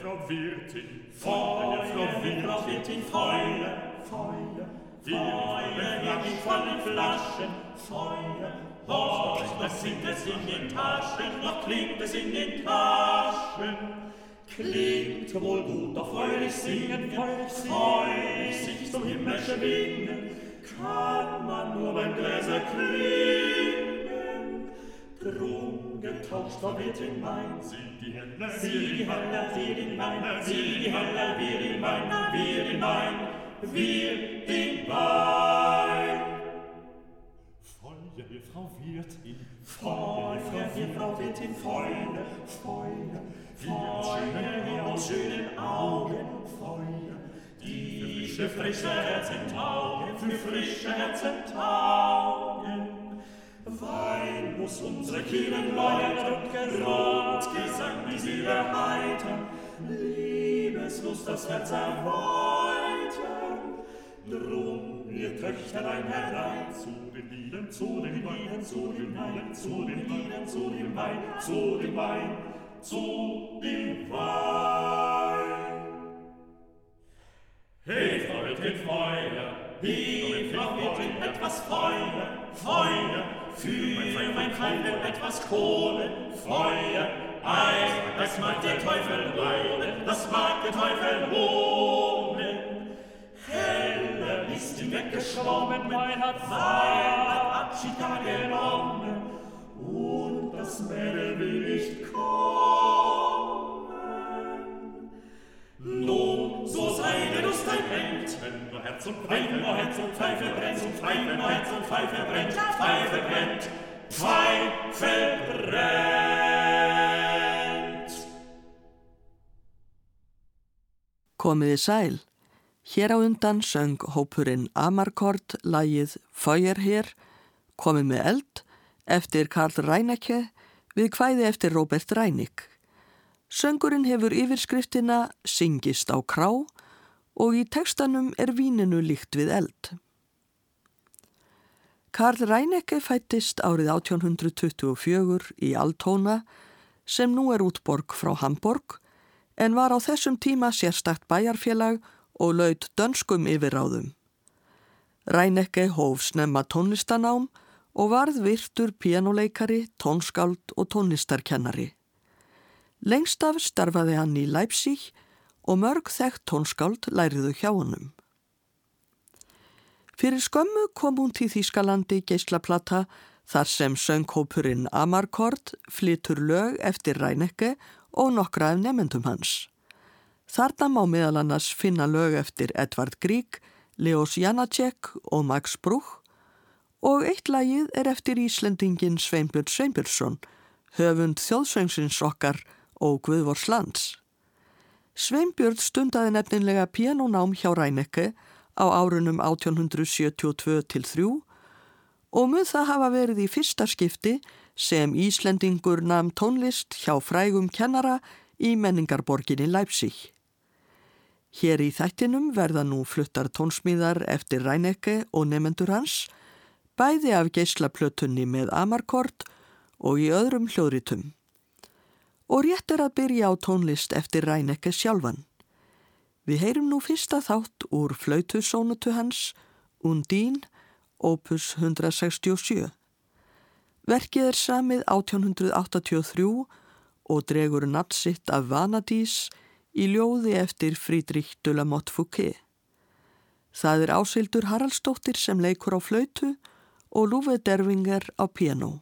Frau Wirtin, Feuer, Frau Wirtin, Feuer, Feuer, Feuer, in vollen Flaschen, Feuer, Horch, noch singt es in den Taschen, noch klingt es in den Taschen. Klingt wohl gut, doch freulich singen, freulich sich zum Himmel schwingen, kann man nur beim Gläser klingen. Drum Hauptstadt wird in Main. Sieh die Hölle, sieh die Hölle, wir die Main. Sieh die Hölle, wir in Main, wir in mein, wir in Main. Feuerfrau wird in Feuer, Feuerfrau wird in Feuer, Feuer, Feuer aus schönen Augen, Feuer. Die frische, frische Herzentaugen, für frische Herzentaugen. Wein muss unsere Kehlen läutern, Rot Gesang die Seele heitern, Liebeslust das Herz erweitern. Drum, ihr Töchterlein herein, zu den Lieden, zu den Weinen, zu den Wein, zu den Lieden, zu dem Wein, zu dem Wein, zu dem Wein. Hey, Frau Wirtin, Feuer, hey, Frau Wirtin, etwas Feuer, Feuer, für mein Heimel etwas Kohle, Feuer, ei, das mag der Teufel holen, das mag der Teufel holen. Heller ist die weggeschwommen, mein hat Wein, Abschied da genommen, und das Mädel will nicht kommen. Der Lust ein End, wenn nur Herz und wenn Pfeife, nur Herz und Pfeife brennt, und Pfeife, nur Herz und Pfeife brennt, Pfeife brennt, Pfeife brennt. Komiði sæl. Hér á undan söng hópurinn Amarkord lagið Feuerher, komið með eld, eftir Karl Reinecke við kvæði eftir Robert Reinig. Söngurinn hefur yfirskriftina Syngist á krá og í tekstanum er víninu líkt við eld. Karl Reinecke fættist árið 1824 í Altona sem nú er útborg frá Hamburg en var á þessum tíma sérstakt bæjarfélag og laud dönskum yfirráðum. Rænekki hóf snemma tónlistanám og varð virtur pianoleikari, tónskáld og tónlistarkennari. Lengst af starfaði hann í Leipzig og mörg þekkt tónskáld læriðu hjá honum. Fyrir skömmu kom hún til Þýskalandi geislaplata þar sem sönghópurinn Amarkord flytur lög eftir Rænekki og nokkra af nefendum hans. Þarna má meðal annars finna lög eftir Edvard Grieg, Leos Janacek og Max Bruch og eitt lagið er eftir Íslendingin Sveinbjörn Sveinbjörnsson, höfund þjóðsvengsins okkar og Guðvors lands. Sveinbjörn stundaði nefninlega pianonám hjá Rænekki á árunum 1872-3 og mun það hafa verið í fyrsta skipti sem Íslendingur namn tónlist hjá frægum kennara í menningarborginni Leipzig. Hér í þættinum verða nú fluttar tónsmíðar eftir Rænekki og nefendur hans, bæði af geislaplötunni með Amarkord og í öðrum hljóðritum. Og rétt er að byrja á tónlist eftir Rænekki sjálfan. Við heyrum nú fyrsta þátt úr flautusónutu hans, Undín, opus 167. Verkið er samið 1883 og dregur nattsitt af Vanadís í ljóði eftir la Motte Fouquet. Það er ásildur Haraldsdóttir sem leikur á flautu og Lúfe Dervinger á piano.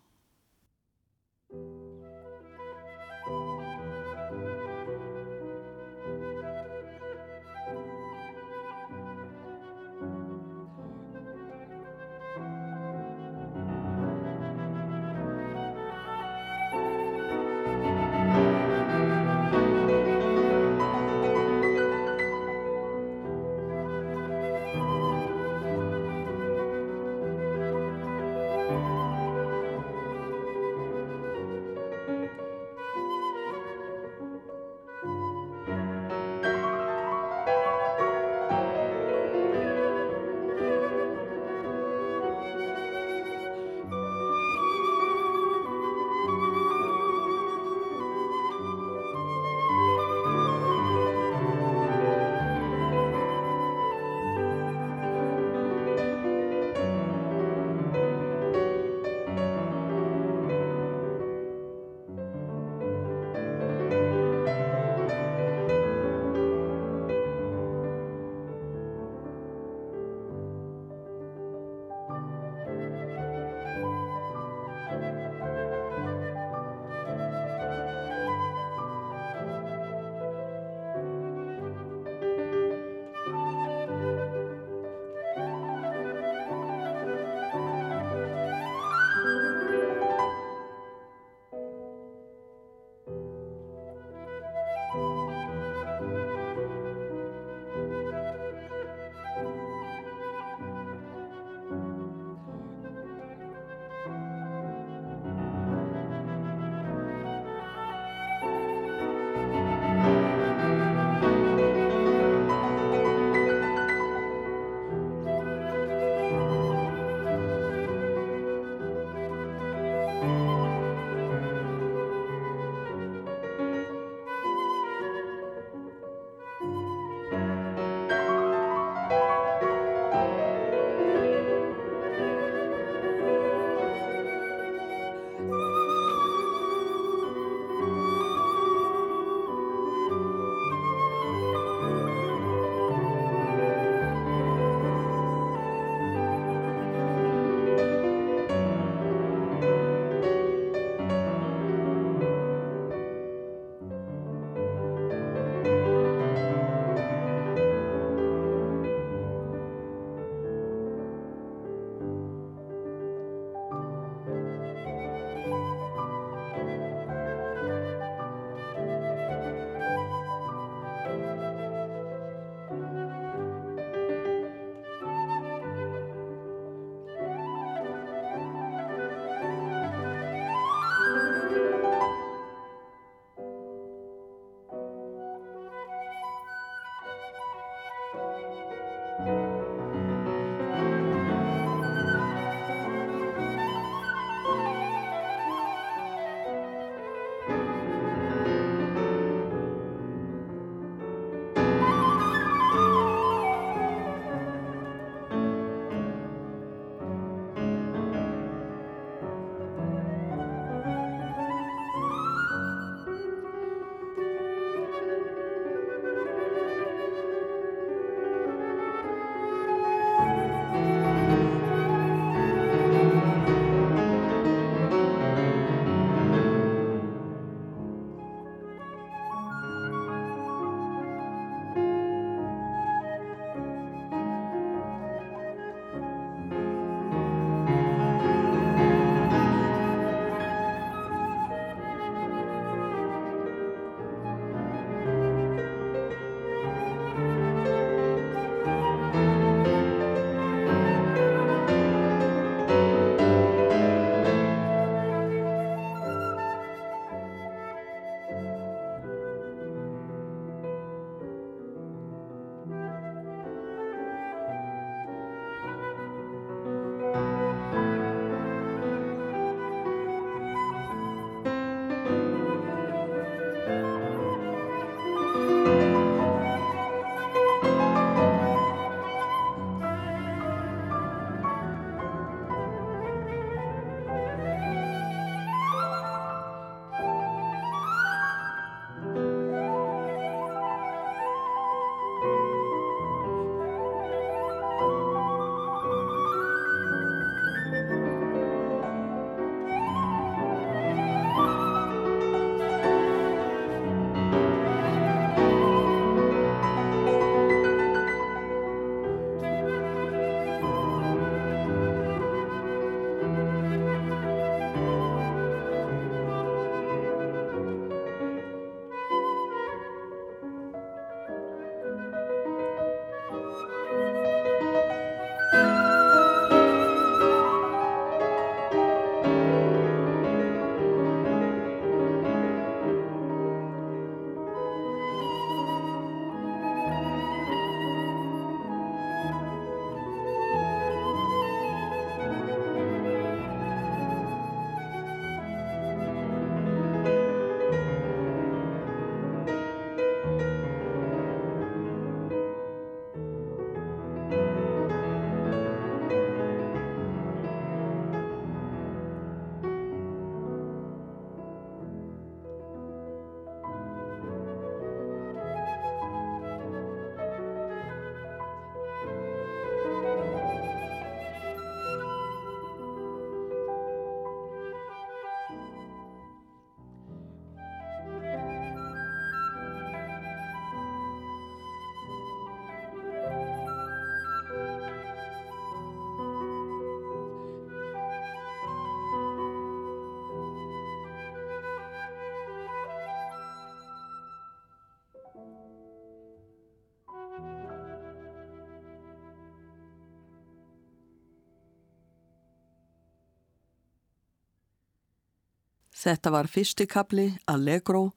Þetta var fyrsti kapli Allegro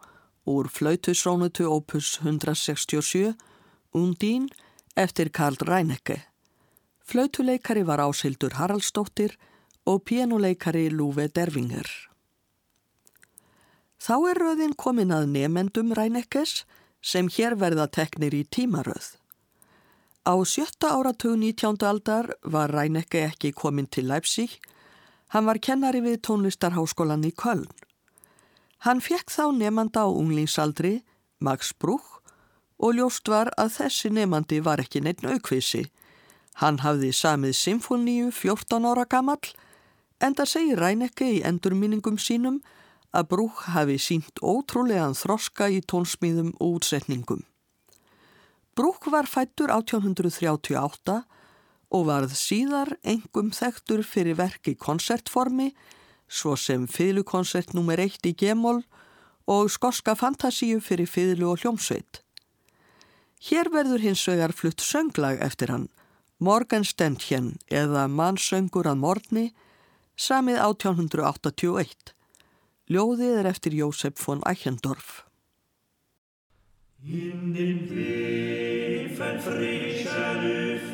úr flautusrónutu opus 167 Undín eftir Karl Reinecke. Flautuleikari var ásildur Haraldsdóttir og pianuleikari Lúve Dervinger. Þá er röðin komin að nefendum Reineckes sem hér verða teknir í tímaröð. Á sjötta áratug 19. aldar var Reinecke ekki komin til Leipzig Hann var kennari við tónlistarháskólan í Köln. Hann fekk þá nefnda á unglingsaldri, Max Bruch, og ljóst var að þessi nefnandi var ekki neitt aukvisi. Hann hafði samið symfóníu 14 ára gamall, en það segir Rænekki í endurminningum sínum að Bruch hafi sínt ótrúlegan þroska í tónsmíðum og útsetningum. Bruch var fættur 1838 og varð síðar engum þektur fyrir verki konsertformi, svo sem fiðlukonsert nr. 1 í Gemól og skoska fantasíu fyrir fiðlu og hljómsveit. Hér verður hins vegar flutt sönglag eftir hann, Morgenstendjen eða Mannsöngur að morgni, samið 1881. Ljóðið er eftir Jósef von Eichendorf. In den Wiefen frischer Lüfte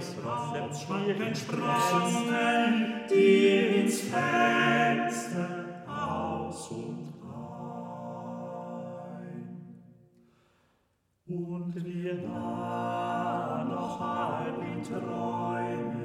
schwankend Sprossen schwankend Sprossen, die ins Fenster aus und ein. Und wir waren noch halb in Träumen,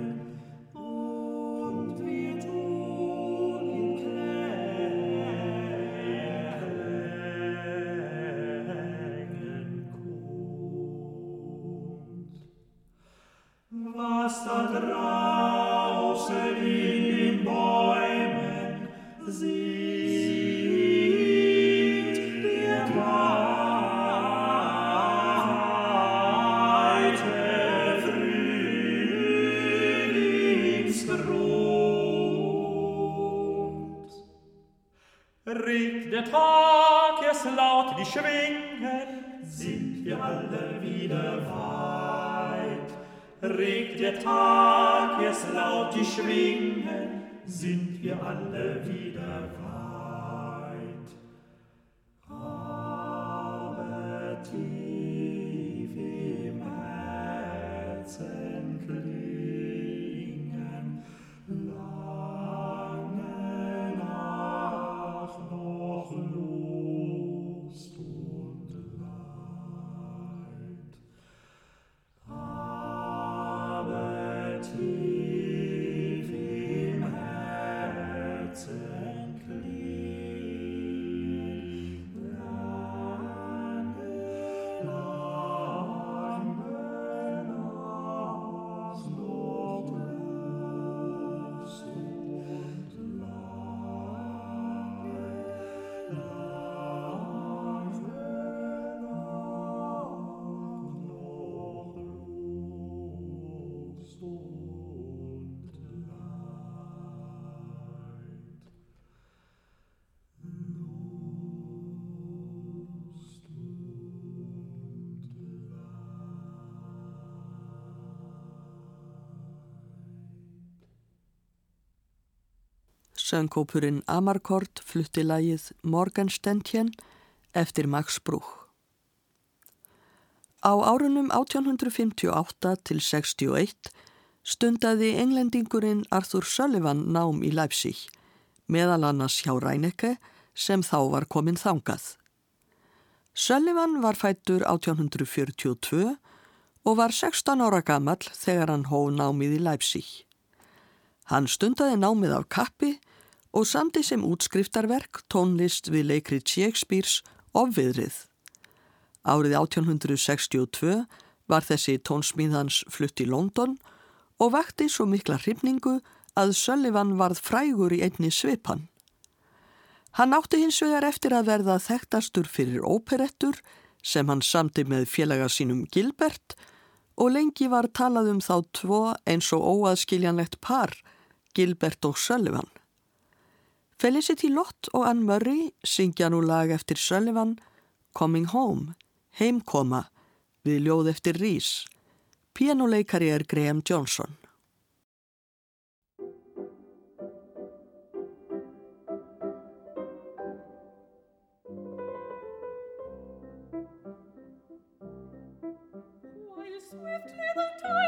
Regt der Tag es laut die Schwingen, sind ihr alle widerfahren. Söngkópurinn Amarkord flutti lagið Morgenstendjen eftir Max Bruch. Á árunum 1858 til 61 stundaði englendingurinn Arthur Sullivan nám í Leipzig, meðal annars hjá Ræneke sem þá var komin þangað. Sullivan var fættur 1842 og var 16 ára gamall þegar hann hóð námið í Leipzig. Hann stundaði námið af kappi og samdi sem útskriftarverk tónlist við leikrið Shakespeare's Ofviðrið. Árið 1862 var þessi tónsmíðans flutt í London og vakti svo mikla hrifningu að Sullivan varð frægur í einni svipan. Hann átti hins vegar eftir að verða þekktastur fyrir óperettur sem hann samti með félaga sínum Gilbert og lengi var talað um þá tvo eins og óaðskiljanlegt par, Gilbert og Sullivan. Felicity Lott og Anne Murray syngja nú lag eftir Sullivan Coming Home, heimkoma, við ljóð eftir Rhys. Pianoleikari er Graham Johnson. Swiftly the tide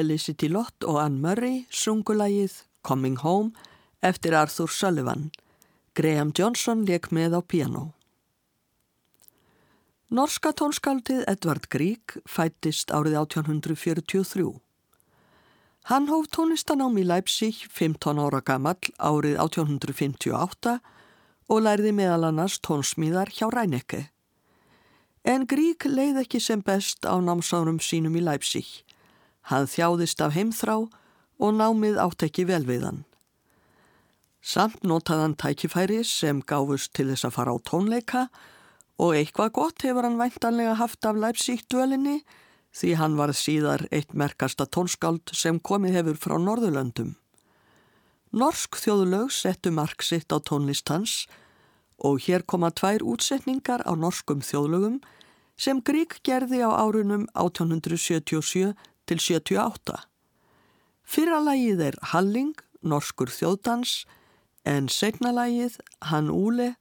Felicity Lott og Anne Murray sungulagið Coming Home eftir Arthur Sullivan. Graham Johnson leik með á piano. Norska tónskaldið Edvard Grieg fættist árið 1843. Hann hóf tónlistanám í Leipzig 15 ára gamall árið 1858 og lærði meðal annars tónsmíðar hjá Ræneke. En Grieg leið ekki sem best á námsárum sínum í Leipzig. Hann þjáðist af heimþrá og námið átt ekki vel við hann. Samt notaði hann tækifæri sem gáfust til þess að fara á tónleika og eitthvað gott hefur hann væntanlega haft af Leipzig dölinni því hann var síðar eitt merkasta tónskáld sem komið hefur frá Norðurlöndum. Norsk þjóðulög settu mark sitt á tónlist hans og hér koma tvær útsetningar á norskum þjóðlögum sem Grík gerði á árunum 1877 til 78. Fyrra lagið er Halling, norskur þjóðdans, en segna lagið, Hann Úle,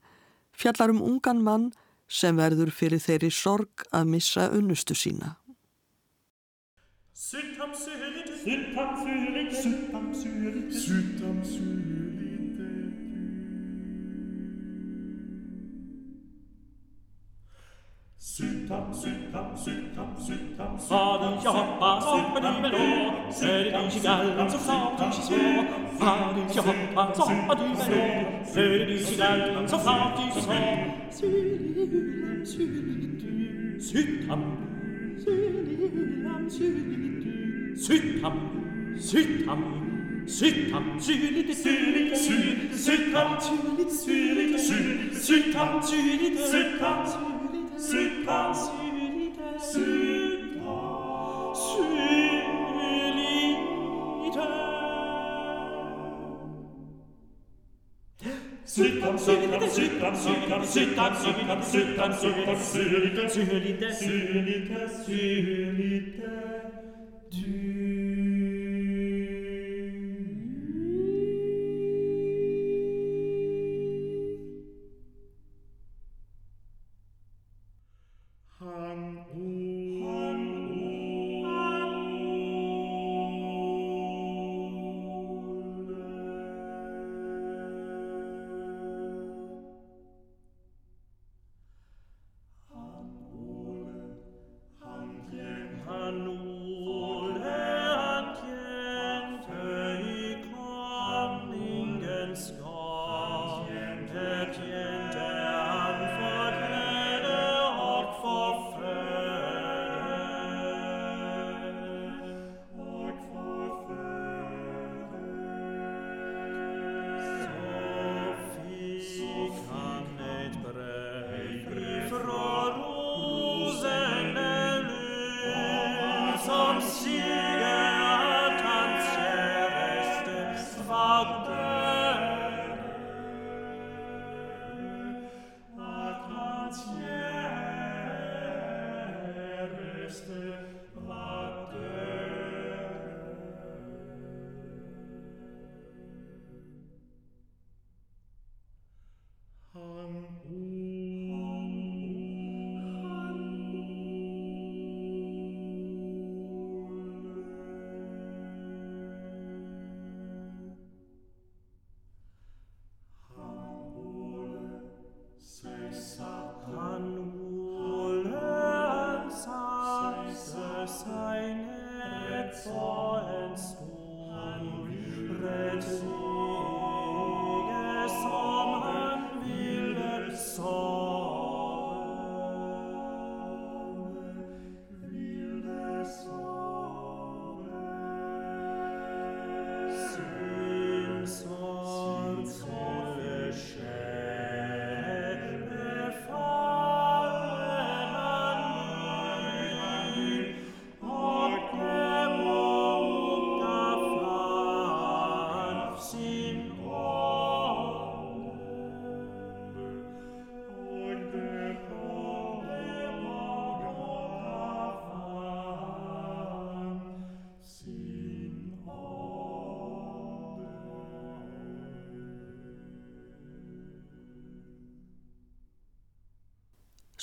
fjallar um ungan mann sem verður fyrir þeirri sorg að missa unnustu sína. Sytt am sylite, Sytt am sylite, sytt am sylite, sytt Faden, jag hoppas upp en ny melod Säger din kigall, så snart din kisvår Faden, jag hoppas upp en ny melod Säger din kigall, så snart din kisvår Sylihyllam, sylihidu Syttam Sylihyllam, sylihidu Syttam Syttam Syttam, sylihidu Sylihidu Syttam, sylihidu Syttam, sylihidu Syttam, sylihidu Sütam, sütam, sütam, sütam, sütam, sütam, sütam, sütam, sülite, sülite, sülite, sülite, sülite,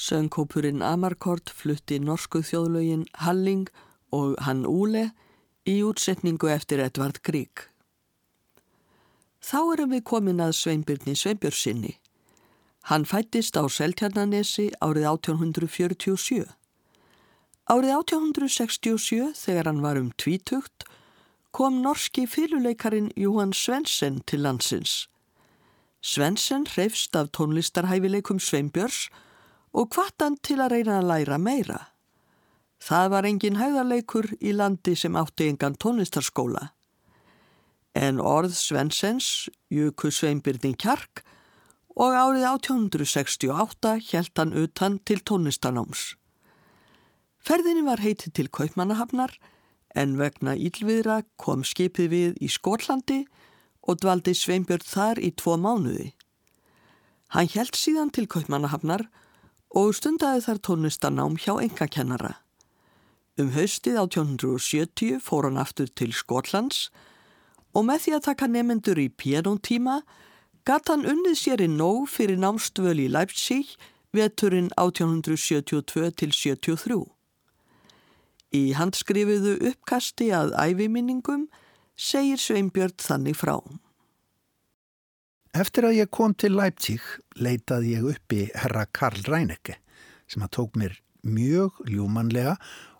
Söngkópurinn Amarkord flutti norsku þjóðlögin Halling og Hann Úle í útsetningu eftir Edvard Grieg. Þá erum við komin að Sveinbyrni Sveinbjörnsinni. Hann fættist á Seltjarnanesi árið 1847. Árið 1867, þegar hann var um tvítugt, kom norski fyluleikarin Johan Svensen til landsins. Svensen hreifst af tónlistarhæfileikum Sveinbjörns og kvattan til að reyna að læra meira. Það var engin hæðarleikur í landi sem átti engan tónlistarskóla. En orð Svensens juku Sveinbyrnin kjark og árið 1868 hjælt hann utan til tónlistanáms. Ferðinni var heitið til Kaupmannahafnar en vegna ílviðra kom skipið við í Skotlandi og dvaldi Sveinbjörn þar í tvo mánuði. Hann hjælt síðan til Kaupmannahafnar og stundaði þar tónlistanám hjá engakennara. Um haustið 1870 fór hann aftur til Skotlands og með því að taka nefendur í pianóntíma gatt hann unnið sér í nóg fyrir námstvöl í Leipzig veturinn 1872 til 73. Í handskrifiðu uppkasti að æviminningum segir Sveinbjörn þannig frá. Eftir að ég kom til Leipzig leitaði ég uppi herra Karl Reinecke sem að tók mér mjög ljúmanlega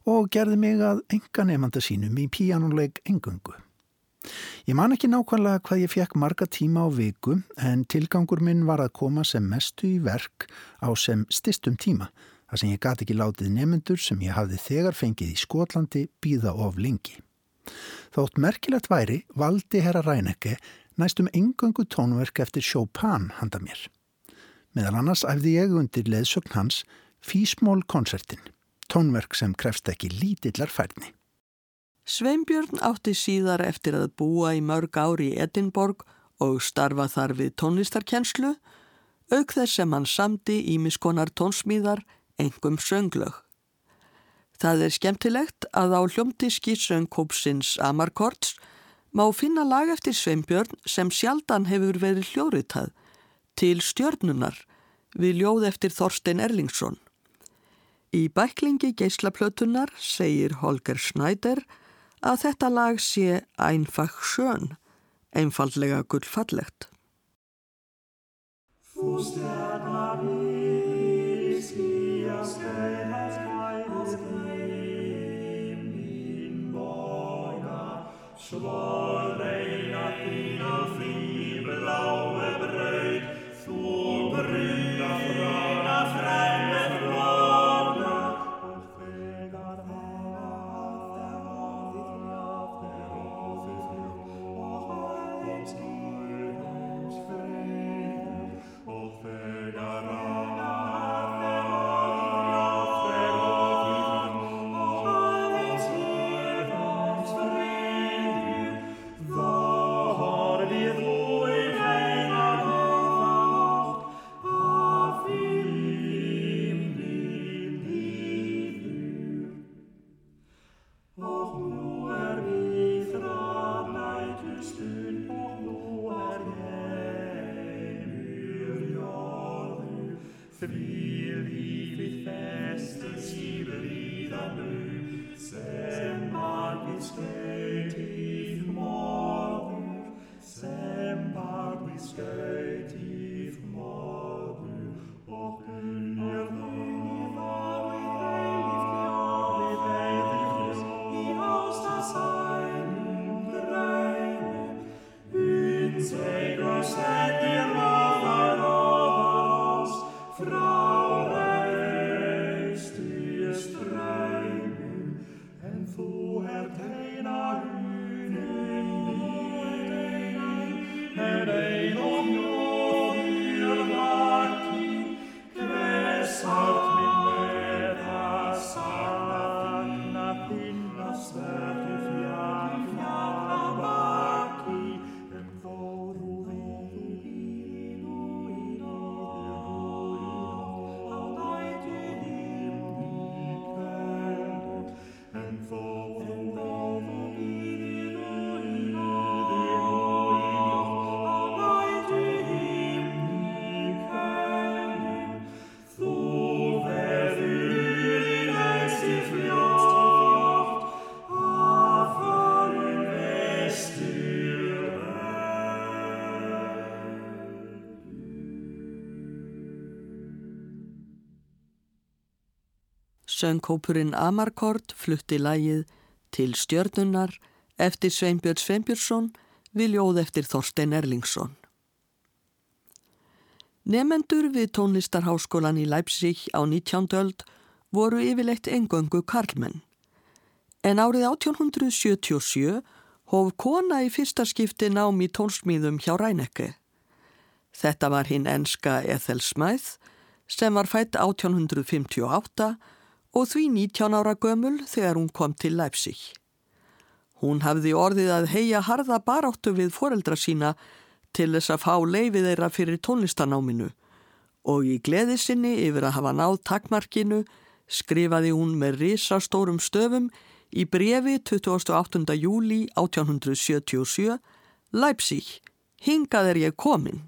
og gerði mig að enga nefnda sínum í píjánuleik engungu. Ég man ekki nákvæmlega hvað ég fekk marga tíma á viku en tilgangur minn var að koma sem mestu í verk á sem stistum tíma þar sem ég gati ekki látið nefnendur sem ég hafði þegar fengið í Skotlandi býða of lengi. Þótt merkilegt væri valdi herra Reinecke næstum engöngu tónverk eftir Chopin handa mér. Meðal annars æfði ég undir leðsögn hans Físmól konsertin, tónverk sem krefst ekki lítillar færni. Sveinbjörn átti síðar eftir að búa í mörg ári í Edinborg og starfa þar við tónlistarkenslu, auk þess sem hann samdi ímiskonar tónsmíðar, engum sönglög. Það er skemmtilegt að á hljómdiski söngkópsins Amarkords má finna lag eftir Sveinbjörn sem sjaldan hefur verið hljóritað til stjörnunar við ljóð eftir Þorstein Erlingsson. Í bæklingi geislaplötunar segir Holger Schneider að þetta lag sé einfach sjön, einfallega gullfallegt. Fuß Söngkópurinn Amarkord flutti lægið til stjörnunar eftir Sveinbjörn Sveinbjörnsson við ljóð eftir Þorstein Erlingsson. Nefendur við tónlistarháskólan í Leipzig á 19. öld voru yfirleitt engöngu karlmenn. En árið 1877 hóf kona í fyrsta skipti nám í tónsmíðum hjá Rænekki. Þetta var hinn enska Ethel Smythe sem var fætt 1858 og því 19 ára gömul þegar hún kom til Leipzig. Hún hafði orðið að heia harða baráttu við foreldra sína til þess að fá leifið þeirra fyrir tónlistanáminu og í gleði sinni yfir að hafa náð takmarkinu skrifaði hún með risastórum stöfum í brefi 28. júli 1877 Leipzig, hingað er ég komin.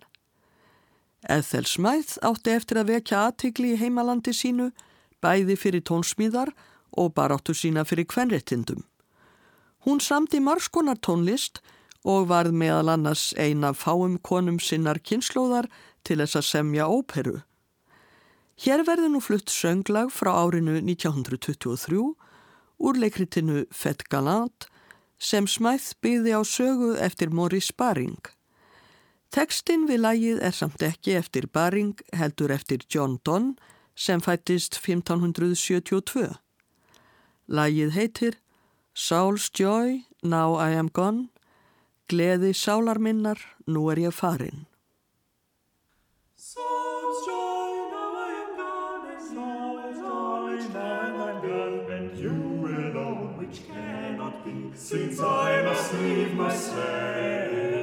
Ethel Smythe átti eftir að vekja aðtigli í heimalandi sínu bæði fyrir tónsmíðar og baráttu sína fyrir kvenréttindum. Hún samti margskonar tónlist og varð meðal annars eina fáum konum sinnar kynnslóðar til þess að semja óperu. Hér verður nú flutt sönglag frá árinu 1923 úr leikritinu Fett Galant sem smæð byði á sögu eftir Maurice Baring. Tekstinn við lagið er samt ekki eftir Baring heldur eftir John Donne sem fættist 1572. Lagið heitir Soul's Joy, Now I Am Gone, Gleði sálar minnar, nú er ég farin. Soul's joy, now I am gone, and soul's joy, now I am gone, and you alone, which cannot be, since I must leave myself with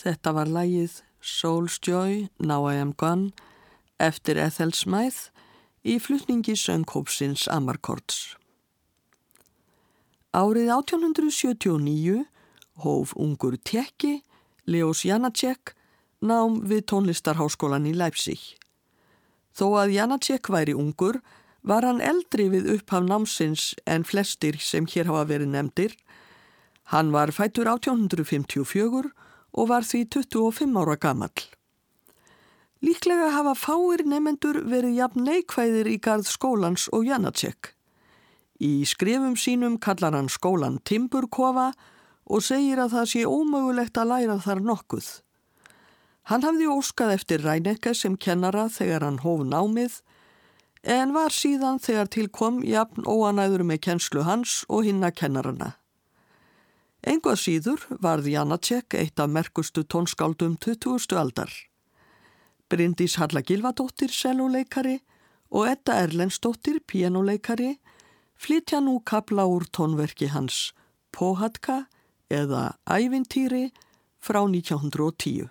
Þetta var lægið Soul's Joy, Now I Am Gone eftir Ethel Smythe í flutningi söngkópsins Amarkords. Árið 1879 hóf ungur tekki Leos Janacek nám við tónlistarháskólan í Leipzig. Þó að Janacek væri ungur var hann eldri við upphaf námsins en flestir sem hér hafa verið nefndir. Hann var fættur 1854 og var því 25 ára gamall. Líklega hafa fáir nefendur verið jafn neikvæðir í garð skólans og Janacek. Í skrifum sínum kallar hann skólan Timburkofa og segir að það sé ómögulegt að læra þar nokkuð. Hann hafði óskað eftir Rænekka sem kennara þegar hann hóf námið en var síðan þegar tilkom jafn óanæður með kennslu hans og hinna kennarana. Engu að síður varð Janacek eitt af merkustu tónskáldum 20. aldar. Bryndís Halla Gilvadóttir, seljuleikari og Edda Erlendsdóttir, pianoleikari, flytja nú kabla úr tónverki hans Pohatka eða Ævintýri frá 1910.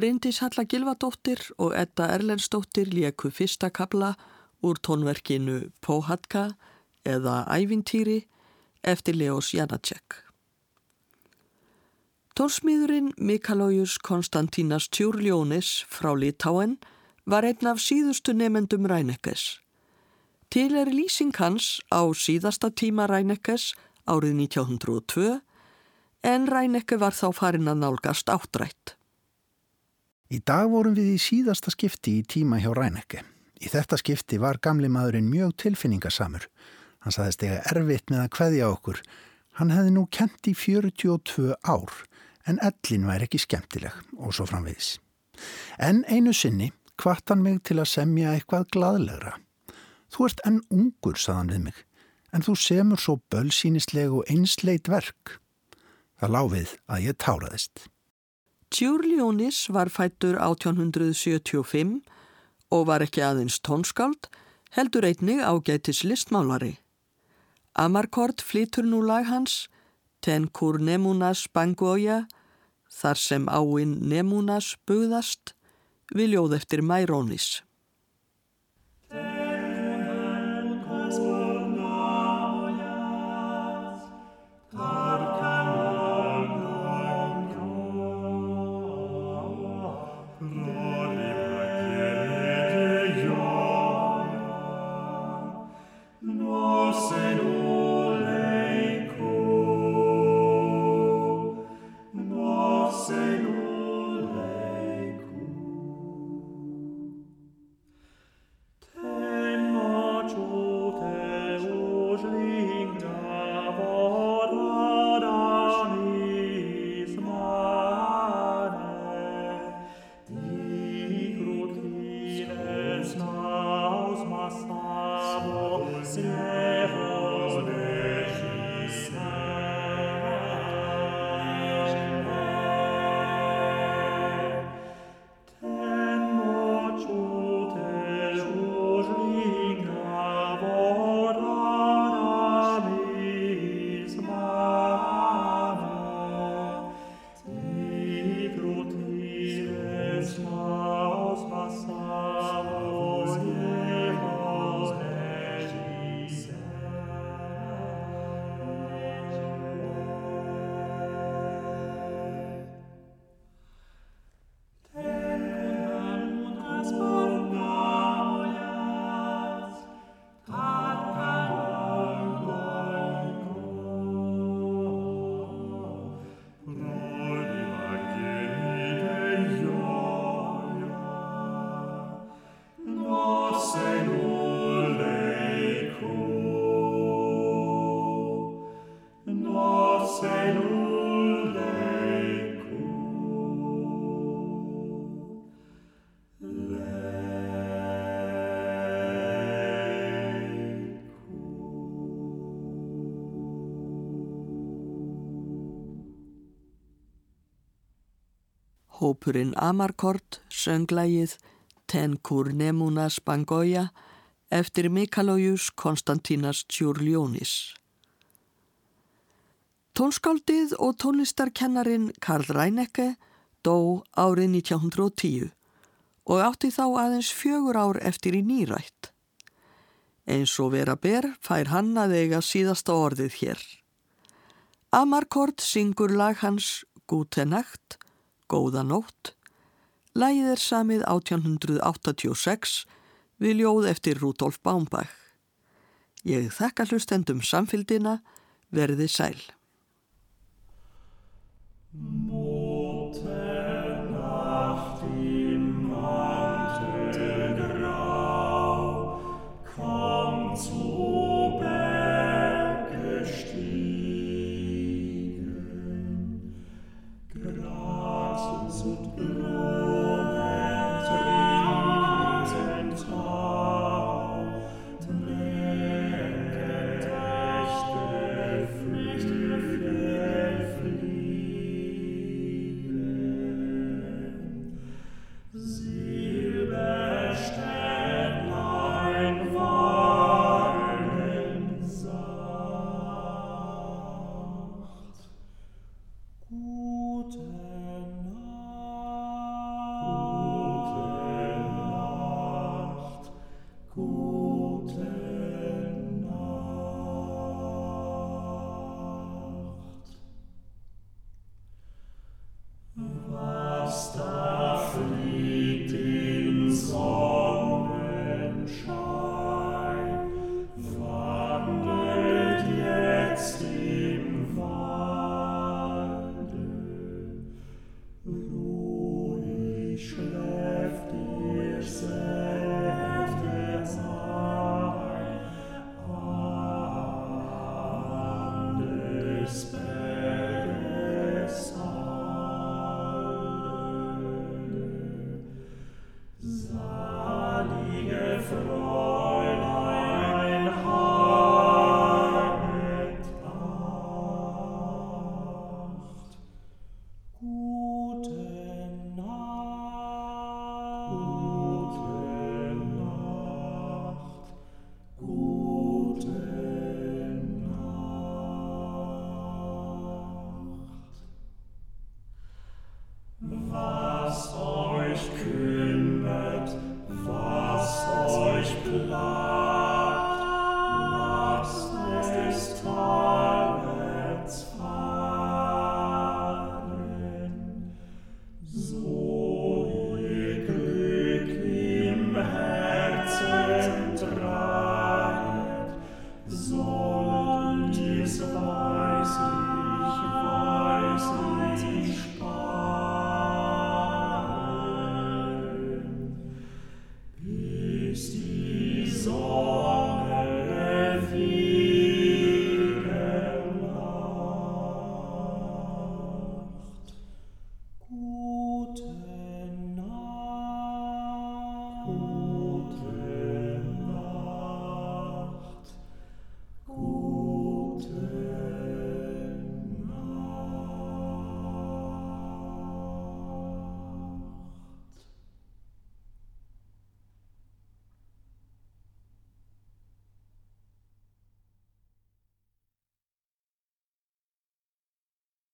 Bryndís Halla Gilvadóttir og Edda Erlendsdóttir léku fyrsta kabla úr tónverkinu Póhatka eða Ævintýri eftir Leos Janacek. Tónsmíðurinn Mikalójus Konstantínas Tjúrljónis frá Litáen var einn af síðustu nefendum Rænekes. Til er lýsing hans á síðasta tíma Rænekes árið 1902 en Ræneke var þá farin að nálgast áttrætt. Í dag vorum við í síðasta skipti í tíma hjá Ræneke. Í þetta skipti var gamli maðurinn mjög tilfinningasamur. Hann saðist ega erfitt með að kveðja okkur. Hann hefði nú kent í 42 ár, en ellin væri ekki skemmtileg og svo framviðis. En einu sinni hvart hann mig til að semja eitthvað gladlegra. Þú ert enn ungur, saðan við mig, en þú semur svo bölsýnisleg og einsleit verk. Það láfið að ég táraðist. Tjúrljónis var fættur 1875 og var ekki aðeins tónskáld, heldur einnig ágætis listmálari. Amarkord flytur nú lag hans, Ten kur nemunas bangoja, þar sem áinn nemunas bugðast, viljóð eftir Mærónis. Hópurinn Amarkord sönglægið Ten kur nemunas bangoja eftir Mikalójus Konstantínas Tjúrljónis. Tónskáldið og tónlistarkennarin Karl Rænecke dó árið 1910 og átti þá aðeins fjögur ár eftir í nýrætt. Eins og vera ber fær hann að eiga síðasta orðið hér. Amarkord syngur lag hans Gute Nacht Góða nótt. Lægið er samið 1886 við ljóð eftir Rudolf Baumbach. Ég þekka hlustendum samfélgina, verði sæl.